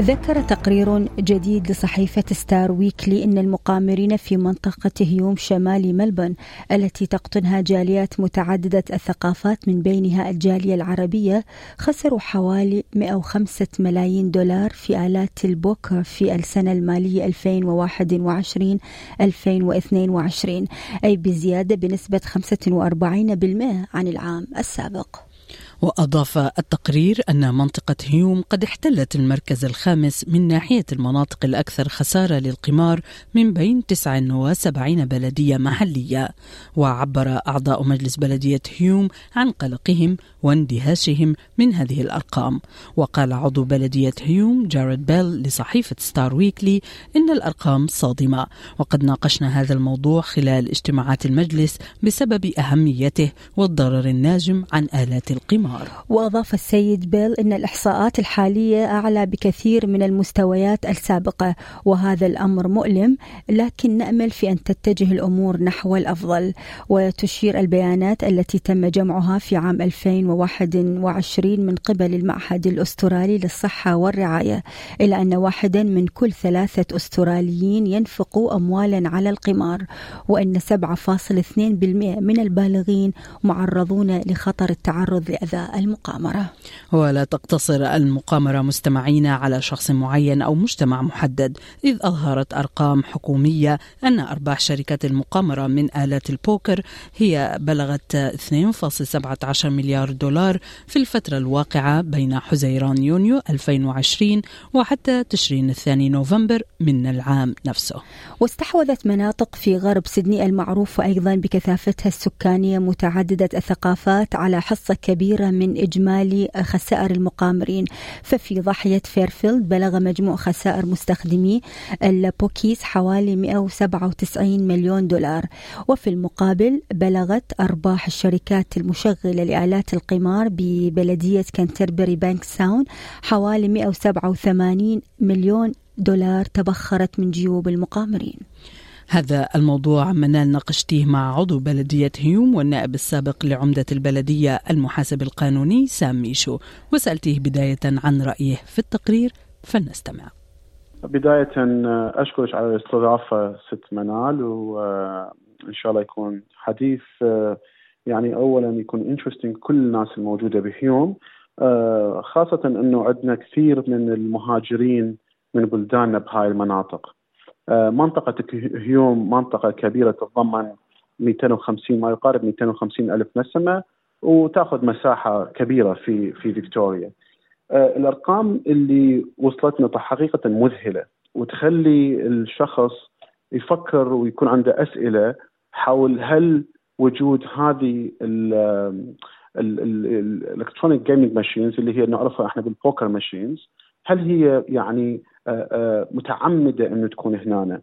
ذكر تقرير جديد لصحيفة ستار ويكلي أن المقامرين في منطقة هيوم شمال ملبورن التي تقطنها جاليات متعددة الثقافات من بينها الجالية العربية خسروا حوالي 105 ملايين دولار في آلات البوكر في السنة المالية 2021-2022 أي بزيادة بنسبة 45% عن العام السابق. وأضاف التقرير أن منطقة هيوم قد احتلت المركز الخامس من ناحية المناطق الأكثر خسارة للقمار من بين 79 بلدية محلية. وعبر أعضاء مجلس بلدية هيوم عن قلقهم واندهاشهم من هذه الأرقام. وقال عضو بلدية هيوم جارد بيل لصحيفة ستار ويكلي إن الأرقام صادمة. وقد ناقشنا هذا الموضوع خلال اجتماعات المجلس بسبب أهميته والضرر الناجم عن آلات القمار. النهار. وأضاف السيد بيل أن الإحصاءات الحالية أعلى بكثير من المستويات السابقة وهذا الأمر مؤلم لكن نأمل في أن تتجه الأمور نحو الأفضل. وتشير البيانات التي تم جمعها في عام 2021 من قبل المعهد الأسترالي للصحة والرعاية إلى أن واحدا من كل ثلاثة أستراليين ينفقوا أموالا على القمار وأن 7.2% من البالغين معرضون لخطر التعرض لأذى. المقامرة. ولا تقتصر المقامرة مستمعين على شخص معين أو مجتمع محدد إذ أظهرت أرقام حكومية أن أرباح شركات المقامرة من آلات البوكر هي بلغت 2.17 مليار دولار في الفترة الواقعة بين حزيران يونيو 2020 وحتى تشرين الثاني نوفمبر من العام نفسه. واستحوذت مناطق في غرب سيدني المعروفة أيضا بكثافتها السكانية متعددة الثقافات على حصة كبيرة من إجمالي خسائر المقامرين. ففي ضاحية فيرفيلد بلغ مجموع خسائر مستخدمي ال pokies حوالي 197 مليون دولار. وفي المقابل بلغت أرباح الشركات المشغلة لآلات القمار ببلدية كنتربري بانك ساون حوالي 187 مليون دولار تبخرت من جيوب المقامرين. هذا الموضوع منال ناقشتيه مع عضو بلدية هيوم والنائب السابق لعمدة البلدية المحاسب القانوني سام ميشو. وسألتيه بداية عن رأيه في التقرير فلنستمع. بداية أشكرك على الاستضافة ست منال وإن شاء الله يكون حديث يعني أولا يكون انترستنج كل الناس الموجودة بهيوم. خاصة أنه عندنا كثير من المهاجرين من بلداننا بهاي المناطق. آه، منطقة هيوم منطقة كبيرة تتضمن 250 ما يقارب 250 ألف نسمة وتأخذ مساحة كبيرة في في فيكتوريا. آه، الأرقام اللي وصلتنا حقيقة مذهلة وتخلي الشخص يفكر ويكون عنده أسئلة حول هل وجود هذه ال electronic gaming machines اللي هي نعرفها إحنا بال poker machines هل هي يعني آه، آه، متعمدة إنه تكون هنا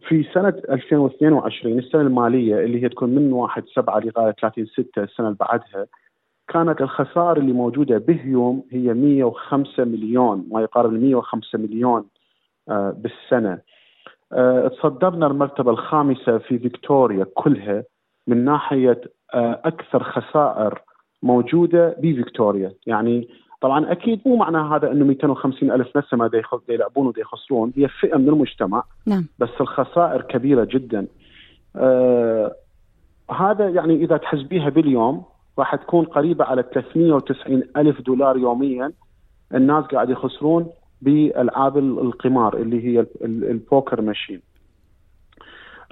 في سنة 2022 السنة المالية اللي هي تكون من 1 7 لغاية 30 6 السنة اللي بعدها كانت الخسائر اللي موجودة بهيوم هي 105 مليون ما يقارب 105 مليون آه، بالسنة. تصدرنا المرتبة الخامسة في فيكتوريا كلها من ناحية أكثر خسائر موجودة بفيكتوريا. يعني طبعا أكيد مو معنى هذا إنه 250 ألف نسمة دا يلعبون ودا يخسرون هي فئة من المجتمع. نعم. بس الخسائر كبيرة جدا. آه هذا يعني إذا تحسبيها باليوم راح تكون قريبة على 390 ألف دولار يوميا الناس قاعد يخسرون بالعاب القمار اللي هي البوكر ماشين.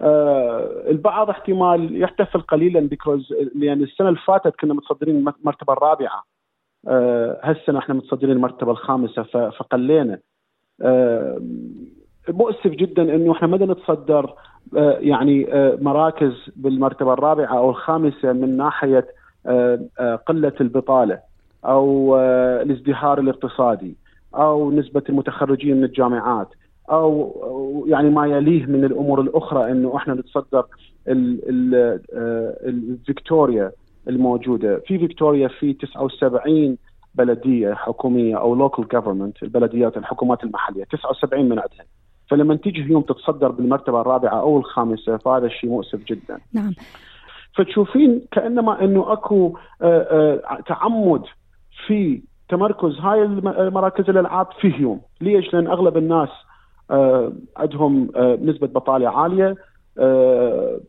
آه البعض احتمال يحتفل قليلا بيكوز لأن السنة اللي فاتت كنا متصدرين المرتبه الرابعه هالسنه إحنا متصدرين المرتبة الخامسة فقلينا. آه، مؤسف جدا إنه إحنا ما نتصدر آه، يعني مراكز بالمرتبة الرابعة أو الخامسة من ناحية قلة البطالة أو الازدهار الاقتصادي أو نسبة المتخرجين من الجامعات أو يعني ما يليه من الأمور الأخرى إنه إحنا نتصدر الفيكتوريا. الموجودة في فيكتوريا في 79 بلدية حكومية أو local government البلديات الحكومات المحلية 79 من عندها فلما تيجي يوم تتصدر بالمرتبة الرابعة أو الخامسة فهذا الشيء مؤسف جدا. نعم. فتشوفين كأنما أنه أكو آه، آه، تعمد في تمركز هاي المراكز الألعاب في هيوم، ليش؟ لأن أغلب الناس آه، عندهم نسبة بطالة عالية،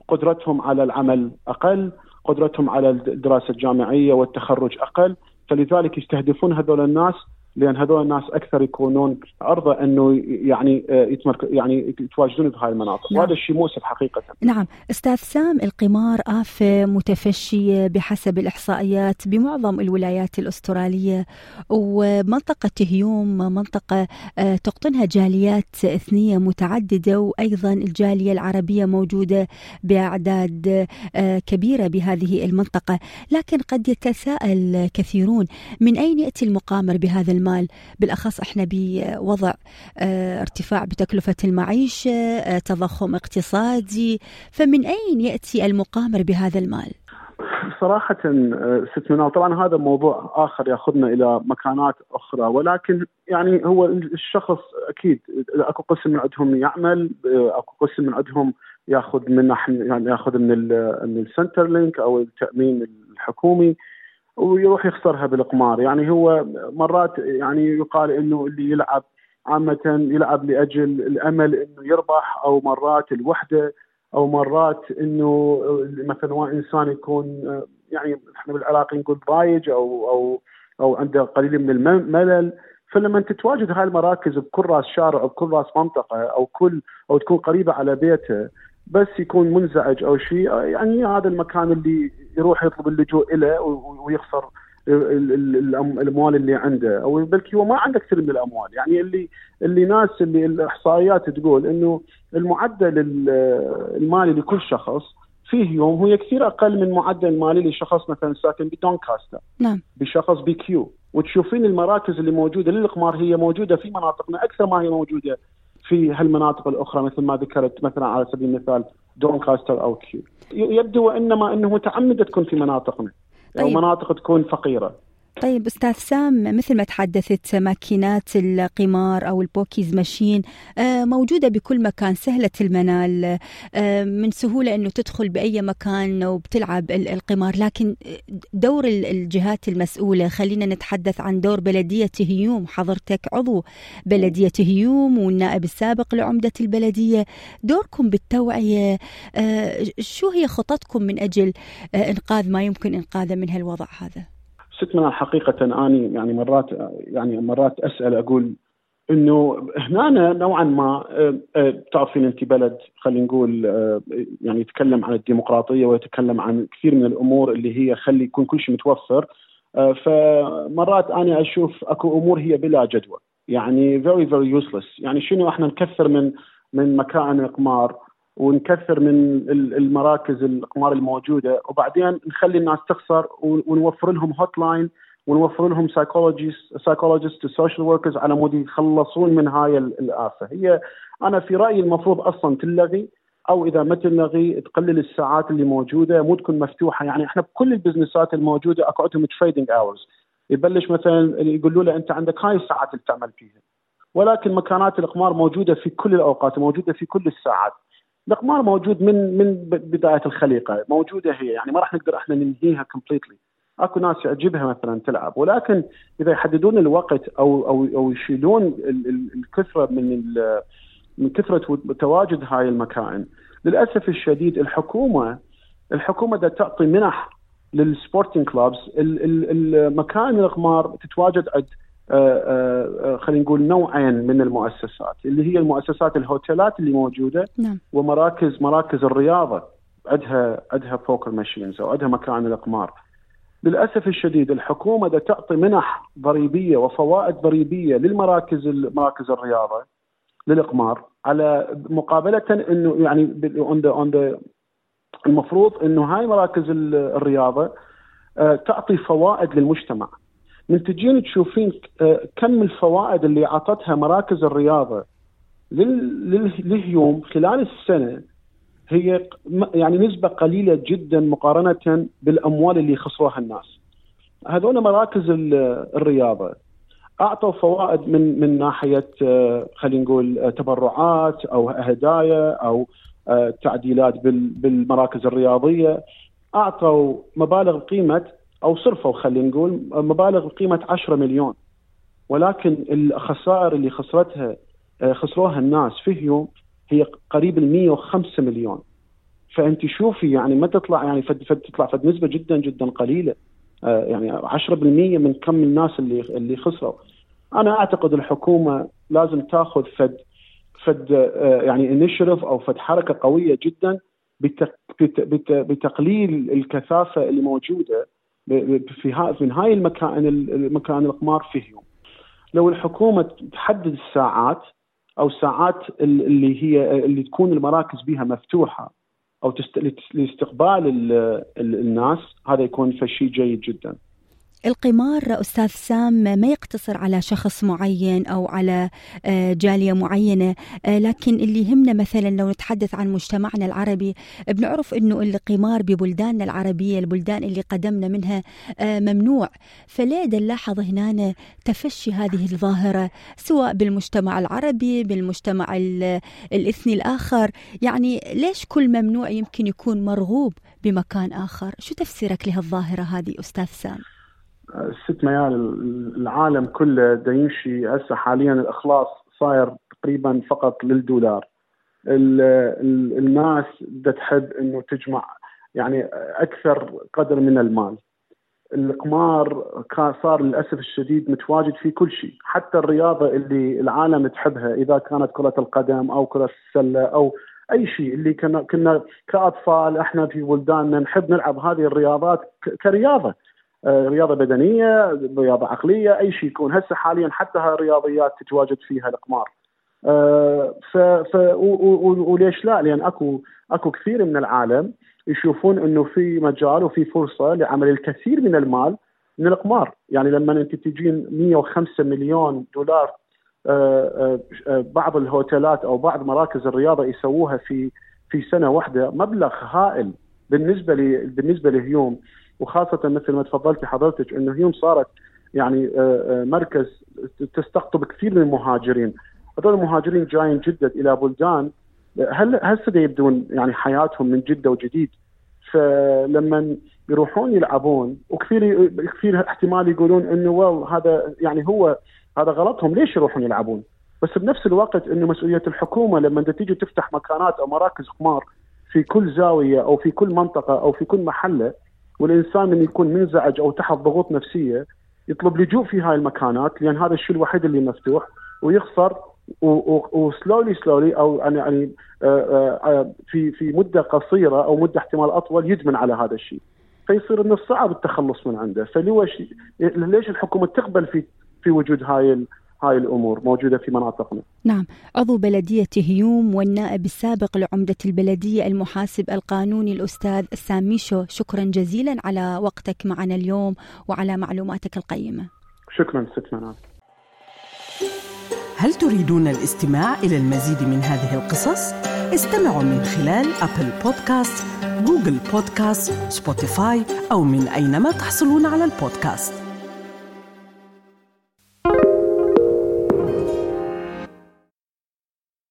قدرتهم على العمل أقل، قدرتهم على الدراسة الجامعية والتخرج أقل، فلذلك يستهدفون هذول الناس لأن هذول الناس أكثر يكونون عرضة أنه يعني آه، يتمرك يعني يتواجدون بهاي المناطق نعم. وهذا الشيء مؤسف حقيقة. نعم، أستاذ سام القمار آفة متفشية بحسب الإحصائيات بمعظم الولايات الأسترالية ومنطقة هيوم منطقة آه، تقطنها جاليات اثنية متعددة وأيضا الجالية العربية موجودة بأعداد آه، كبيرة بهذه المنطقة، لكن قد يتساءل كثيرون من أين يأتي المقامر بهذا المال؟ المال بالأخص إحنا بوضع آه، ارتفاع بتكلفة المعيشة آه، تضخم اقتصادي فمن أين يأتي المقامر بهذا المال؟ صراحة آه، ست منال طبعا هذا موضوع آخر يأخذنا إلى مكانات أخرى ولكن يعني هو الشخص أكيد أكو قسم من عندهم يعمل أكو قسم من عندهم يأخذ من يعني يأخذ من من ال Centrelink أو التأمين الحكومي ويروح يخسرها بالقمار. يعني هو مرات يعني يقال إنه اللي يلعب عامة يلعب لأجل الأمل إنه يربح أو مرات الوحدة أو مرات إنه مثلا إنسان يكون يعني إحنا بالعراق نقول ضايج أو أو أو عنده قليل من الملل. فلما تتواجد هاي المراكز بكل رأس شارع أو بكل رأس منطقة أو كل أو تكون قريبة على بيته بس يكون منزعج أو شيء يعني هذا المكان اللي يروح يطلب اللجوء له ويخسر الأموال اللي عنده. أو بلكي هو ما عنده كثير من الأموال. يعني اللي اللي ناس اللي الإحصائيات تقول إنه المعدل المالي لكل شخص فيه يوم هو كثير أقل من معدل المالي لشخص مثلا ساكن بدونكاستا نعم. بشخص بكيو وتشوفين المراكز اللي موجودة للقمار هي موجودة في مناطقنا أكثر ما هي موجودة في هالمناطق الأخرى مثل ما ذكرت مثلا على سبيل المثال دونكاستر أو كيو يبدو وإنما أنه متعمدة تكون في مناطقنا. طيب. أو مناطق تكون فقيرة. طيب أستاذ سام مثل ما تحدثت ماكينات القمار أو ال pokies machine آه، موجودة بكل مكان سهلة المنال آه، من سهولة إنه تدخل بأي مكان وبتلعب القمار. لكن دور الجهات المسؤولة خلينا نتحدث عن دور بلدية هيوم. حضرتك عضو بلدية هيوم والنائب السابق لعمدة البلدية. دوركم بالتوعية آه، شو هي خططكم من أجل إنقاذ ما يمكن إنقاذه من هالوضع هذا؟ ست من حقيقة أني يعني مرات يعني مرات أسأل أقول إنه هنا نوعا ما آه، آه، تعرفين أنت بلد خلينا نقول آه، يعني يتكلم عن الديمقراطية ويتكلم عن كثير من الأمور اللي هي خلي يكون كل شيء متوفر. فمرات أنا أشوف أكو أمور هي بلا جدوى يعني very very useless يعني شنو إحنا نكثر من من مكائن القمار؟ ونكثر من المراكز القمار الموجودة. وبعدين نخلي الناس تخسر ونوفر لهم hotline ونوفر لهم psychologist psychologist و social workers على مود يخلصون من هاي الآفة. هي أنا في رأيي المفروض أصلا تلغي أو إذا ما تلغي تقلل الساعات اللي موجودة. مو تكون مفتوحة. يعني إحنا بكل البزنسات الموجودة أكو عندهم trading hours يبلش مثلا يقولوا له أنت عندك هاي الساعات اللي تعمل فيها. ولكن مكانات الاقمار موجودة في كل الأوقات موجودة في كل الساعات. الاقمار موجود من من بداية الخليقة. موجودة هي. يعني ما راح نقدر إحنا ننهيها كومبليتلي أكو ناس يعجبها مثلا تلعب. ولكن إذا يحددون الوقت أو أو أو يشيلون الكثرة من من كثرة تواجد هاي المكائن. للأسف الشديد الحكومة الحكومة دا تعطي منح لل sporting clubs المكائن القمار تتواجد عند خلينا نقول نوعين من المؤسسات اللي هي المؤسسات الهوتيلات اللي موجودة نعم. ومراكز مراكز الرياضة عندها عندها poker machines أو عندها مكائن القمار للأسف الشديد الحكومة دا تعطي منح ضريبية وفوائد ضريبية للمراكز مراكز الرياضة للقمار على مقابلة إنه يعني اون المفروض إنه هاي مراكز الرياضة تعطي فوائد للمجتمع من تجين تشوفين آه، كم الفوائد اللي أعطتها مراكز الرياضة لليوم خلال السنة هي يعني نسبة قليلة جدا مقارنة بالأموال اللي خسروها الناس. هذول مراكز الرياضة أعطوا فوائد من من ناحية خلينا نقول تبرعات أو هدايا أو تعديلات بالمراكز الرياضية أعطوا مبالغ قيمة أو صرفوا خلينا نقول مبالغ بقيمة 10 مليون. ولكن الخسائر اللي خسرتها خسروها الناس في يوم هي قريب ال 105 مليون. فأنت شوفي يعني ما تطلع يعني فد فد تطلع فد نسبة جدا جدا قليلة. آه يعني 10% من كم الناس اللي اللي خسروا. أنا أعتقد الحكومة لازم تأخذ فد فد آه يعني انيشيتيف أو فد حركة قوية جدا بتقليل الكثافة اللي موجودة في ها في هاي المكان المكان القمار فيه لو الحكومة تحدد الساعات أو الساعات اللي هي اللي تكون المراكز بها مفتوحة أو لاستقبال الناس هذا يكون فشي جيد جدا. القمار أستاذ سام ما يقتصر على شخص معين أو على آه، جالية معينة آه، لكن اللي يهمنا مثلا لو نتحدث عن مجتمعنا العربي بنعرف إنه القمار ببلداننا العربية البلدان اللي قدمنا منها آه، ممنوع. فليه نلاحظ هنا تفشي هذه الظاهرة سواء بالمجتمع العربي بالمجتمع الإثني الآخر؟ يعني ليش كل ممنوع يمكن يكون مرغوب بمكان آخر؟ شو تفسيرك لهالظاهرة هذه أستاذ سام؟ ست ميال العالم كله دا يمشي. هسه حاليا الأخلاص صاير تقريبا فقط للدولار. الناس دا تحب إنه تجمع يعني أكثر قدر من المال. القمار صار للأسف الشديد متواجد في كل شيء. حتى الرياضة اللي العالم تحبها إذا كانت كرة القدم أو كرة السلة أو أي شيء اللي كنا كنا كأطفال إحنا في بلداننا نحب نلعب هذه الرياضات كرياضة. رياضة بدنية رياضة عقلية أي شيء يكون. هسه حاليا حتى الرياضيات تتواجد فيها القمار آه، ف, ف وليش لا؟ لأن اكو أكو كثير من العالم يشوفون إنه في مجال وفي فرصة لعمل الكثير من المال من القمار، يعني لما أنت تجين 105 مليون دولار آه، بعض الهوتيلات أو بعض مراكز الرياضة يسووها في في سنة واحدة مبلغ هائل بالنسبة لي بالنسبة لهيوم وخاصة مثل ما تفضلتي حضرتك إنه هيوم صارت يعني آه، آه، مركز تستقطب كثير من المهاجرين هذول المهاجرين جايين جدد إلى بلدان هل هسه يبدون يعني حياتهم من جدة وجديد فلما يروحون يلعبون وكثير كثير احتمال يقولون إنه ويل هذا يعني هو هذا غلطهم ليش يروحون يلعبون؟ بس بنفس الوقت إنه مسؤولية الحكومة لما تيجي تفتح مكانات أو مراكز قمار في كل زاوية أو في كل منطقة أو في كل محلة والإنسان من يكون منزعج أو تحت ضغوط نفسية يطلب لجوء في هاي المكانات لأن هذا الشيء الوحيد اللي مفتوح ويخسر وسلولي سلولي أو يعني يعني آه، آه، في في مدة قصيرة أو مدة احتمال أطول يدمن على هذا الشيء. فيصير من الصعب التخلص من عنده. فليش ليش الحكومة تقبل في في وجود هاي هاي الأمور موجودة في مناطقنا. نعم، عضو بلدية هيوم والنائب السابق لعمدة البلدية المحاسب القانوني الأستاذ ساميشو، شكرا جزيلا على وقتك معنا اليوم وعلى معلوماتك القيمة. شكرا ست منال. هل تريدون الاستماع إلى المزيد من هذه القصص؟ استمعوا من خلال أبل بودكاست، Google Podcast، Spotify أو من أينما تحصلون على البودكاست.